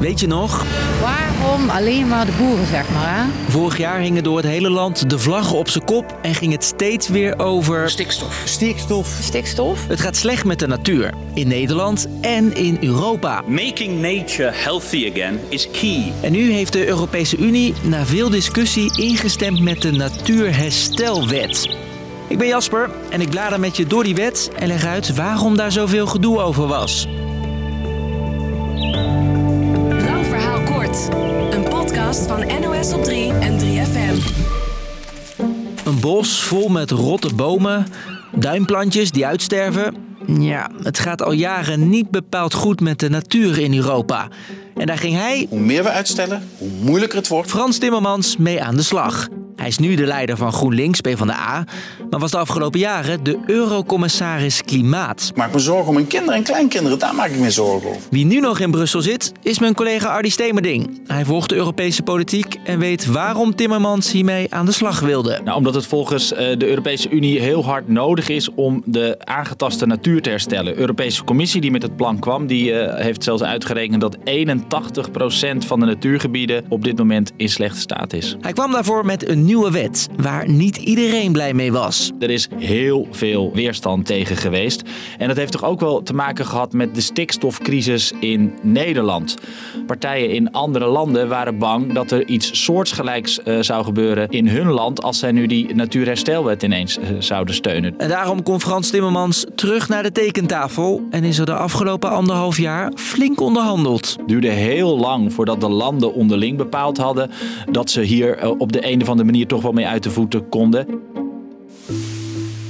Weet je nog? Waarom alleen maar de boeren, zeg maar, hè? Vorig jaar hingen door het hele land de vlaggen op zijn kop en ging het steeds weer over... Stikstof. Stikstof. Stikstof? Het gaat slecht met de natuur. In Nederland en in Europa. Making nature healthy again is key. En nu heeft de Europese Unie na veel discussie ingestemd met de Natuurherstelwet. Ik ben Jasper en ik blader met je door die wet en leg uit waarom daar zoveel gedoe over was. Van NOS op 3 en 3FM. Een bos vol met rotte bomen, duinplantjes die uitsterven. Ja, het gaat al jaren niet bepaald goed met de natuur in Europa. En daar ging hij, Hoe meer we uitstellen, hoe moeilijker het wordt. Frans Timmermans, mee aan de slag. Hij is nu de leider van GroenLinks, PvdA, maar was de afgelopen jaren de eurocommissaris Klimaat. Ik maak me zorgen om mijn kinderen en kleinkinderen, daar maak ik me zorgen over. Wie nu nog in Brussel zit, is mijn collega Ardi Stemerding. Hij volgt de Europese politiek en weet waarom Timmermans hiermee aan de slag wilde. Nou, omdat het volgens eh, de Europese Unie heel hard nodig is om de aangetaste natuur te herstellen. De Europese Commissie die met het plan kwam, die eh, heeft zelfs uitgerekend dat 81% van de natuurgebieden op dit moment in slechte staat is. Hij kwam daarvoor met een nieuwe wet, waar niet iedereen blij mee was. Er is heel veel weerstand tegen geweest. En dat heeft toch ook wel te maken gehad met de stikstofcrisis in Nederland. Partijen in andere landen waren bang dat er iets soortgelijks eh, zou gebeuren in hun land als zij nu die natuurherstelwet ineens eh, zouden steunen. En daarom kon Frans Timmermans terug naar de tekentafel en is er de afgelopen anderhalf jaar flink onderhandeld. Het duurde heel lang voordat de landen onderling bepaald hadden dat ze hier eh, op de een of andere manier toch wel mee uit de voeten konden.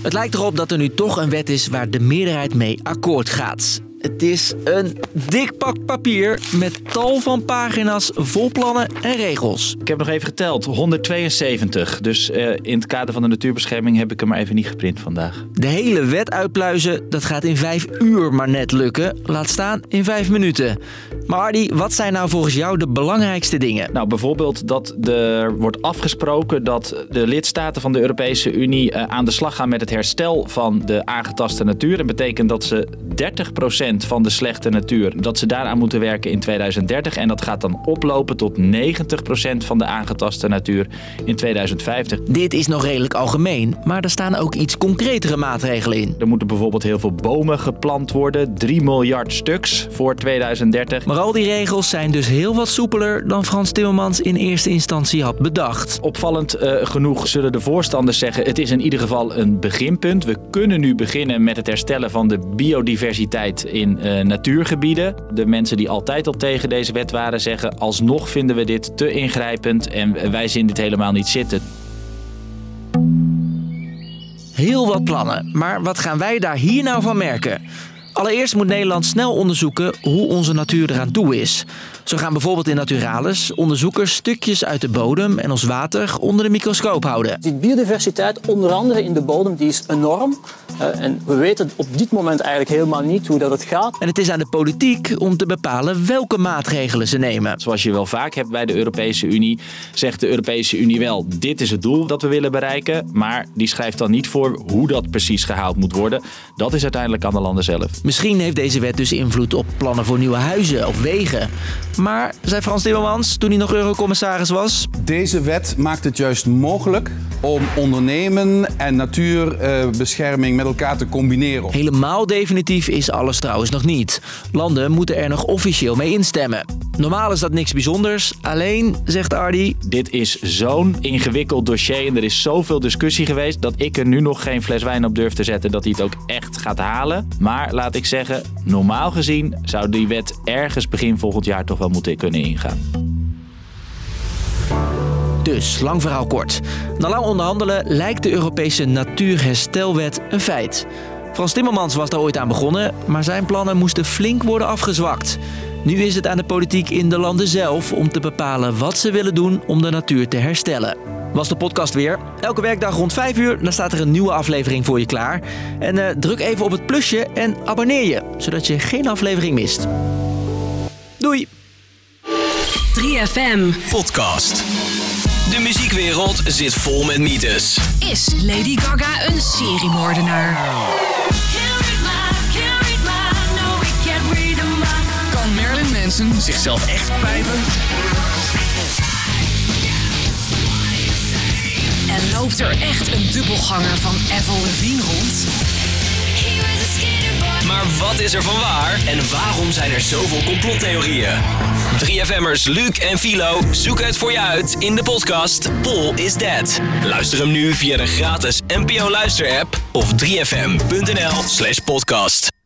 Het lijkt erop dat er nu toch een wet is waar de meerderheid mee akkoord gaat. Het is een dik pak papier met tal van pagina's vol plannen en regels. Ik heb nog even geteld, 172. Dus eh, in het kader van de natuurbescherming heb ik hem maar even niet geprint vandaag. De hele wet uitpluizen, dat gaat in vijf uur maar net lukken. Laat staan in vijf minuten. Maar Ardi, wat zijn nou volgens jou de belangrijkste dingen? Nou, bijvoorbeeld dat er wordt afgesproken dat de lidstaten van de Europese Unie eh, aan de slag gaan met het herstel van de aangetaste natuur. Dat betekent dat ze 30% van de slechte natuur, dat ze daaraan moeten werken in 2030. En dat gaat dan oplopen tot 90% van de aangetaste natuur in 2050. Dit is nog redelijk algemeen, maar er staan ook iets concretere maatregelen in. Er moeten bijvoorbeeld heel veel bomen geplant worden, 3 miljard stuks voor 2030. Maar al die regels zijn dus heel wat soepeler dan Frans Timmermans in eerste instantie had bedacht. Opvallend eh, genoeg zullen de voorstanders zeggen: het is in ieder geval een beginpunt. We kunnen nu beginnen met het herstellen van de biodiversiteit in eh, natuurgebieden. De mensen die altijd al tegen deze wet waren zeggen: alsnog vinden we dit te ingrijpend en wij zien dit helemaal niet zitten. Heel wat plannen, maar wat gaan wij daar hier nou van merken? Allereerst moet Nederland snel onderzoeken hoe onze natuur eraan toe is. Zo gaan bijvoorbeeld in Naturalis onderzoekers stukjes uit de bodem en ons water onder de microscoop houden. Die biodiversiteit, onder andere in de bodem, die is enorm. Eh, en we weten op dit moment eigenlijk helemaal niet hoe dat het gaat. En het is aan de politiek om te bepalen welke maatregelen ze nemen. Zoals je wel vaak hebt bij de Europese Unie, zegt de Europese Unie wel: dit is het doel dat we willen bereiken. Maar die schrijft dan niet voor hoe dat precies gehaald moet worden. Dat is uiteindelijk aan de landen zelf. Misschien heeft deze wet dus invloed op plannen voor nieuwe huizen of wegen. Maar, zei Frans Timmermans toen hij nog eurocommissaris was, Deze wet maakt het juist mogelijk om ondernemen en natuurbescherming met elkaar te combineren. helemaal definitief is alles trouwens nog niet. Landen moeten er nog officieel mee instemmen. Normaal is dat niks bijzonders, alleen, zegt Ardi, Dit is zo'n ingewikkeld dossier en er is zoveel discussie geweest dat ik er nu nog geen fles wijn op durf te zetten dat hij het ook echt gaat halen. Maar laat ik zeggen, normaal gezien zou die wet ergens begin volgend jaar toch wel moeten kunnen ingaan. Dus, lang verhaal kort. Na lang onderhandelen lijkt de Europese Natuurherstelwet een feit. Frans Timmermans was daar ooit aan begonnen, maar zijn plannen moesten flink worden afgezwakt. Nu is het aan de politiek in de landen zelf om te bepalen wat ze willen doen om de natuur te herstellen. Was de podcast weer. Elke werkdag rond 5 uur, dan staat er een nieuwe aflevering voor je klaar. En eh, druk even op het plusje en abonneer je, zodat je geen aflevering mist. Doei! 3FM. Podcast. De muziekwereld zit vol met mythes. Is Lady Gaga een seriemoordenaar? Kan Marilyn Manson mensen zichzelf echt pijpen? En loopt er echt een dubbelganger van Avril Lavigne rond? Maar wat is er van waar? En waarom zijn er zoveel complottheorieën? 3FM'ers Luc en Philo zoeken het voor je uit in de podcast Paul is Dead. Luister hem nu via de gratis NPO Luister app of 3fm.nl slash podcast.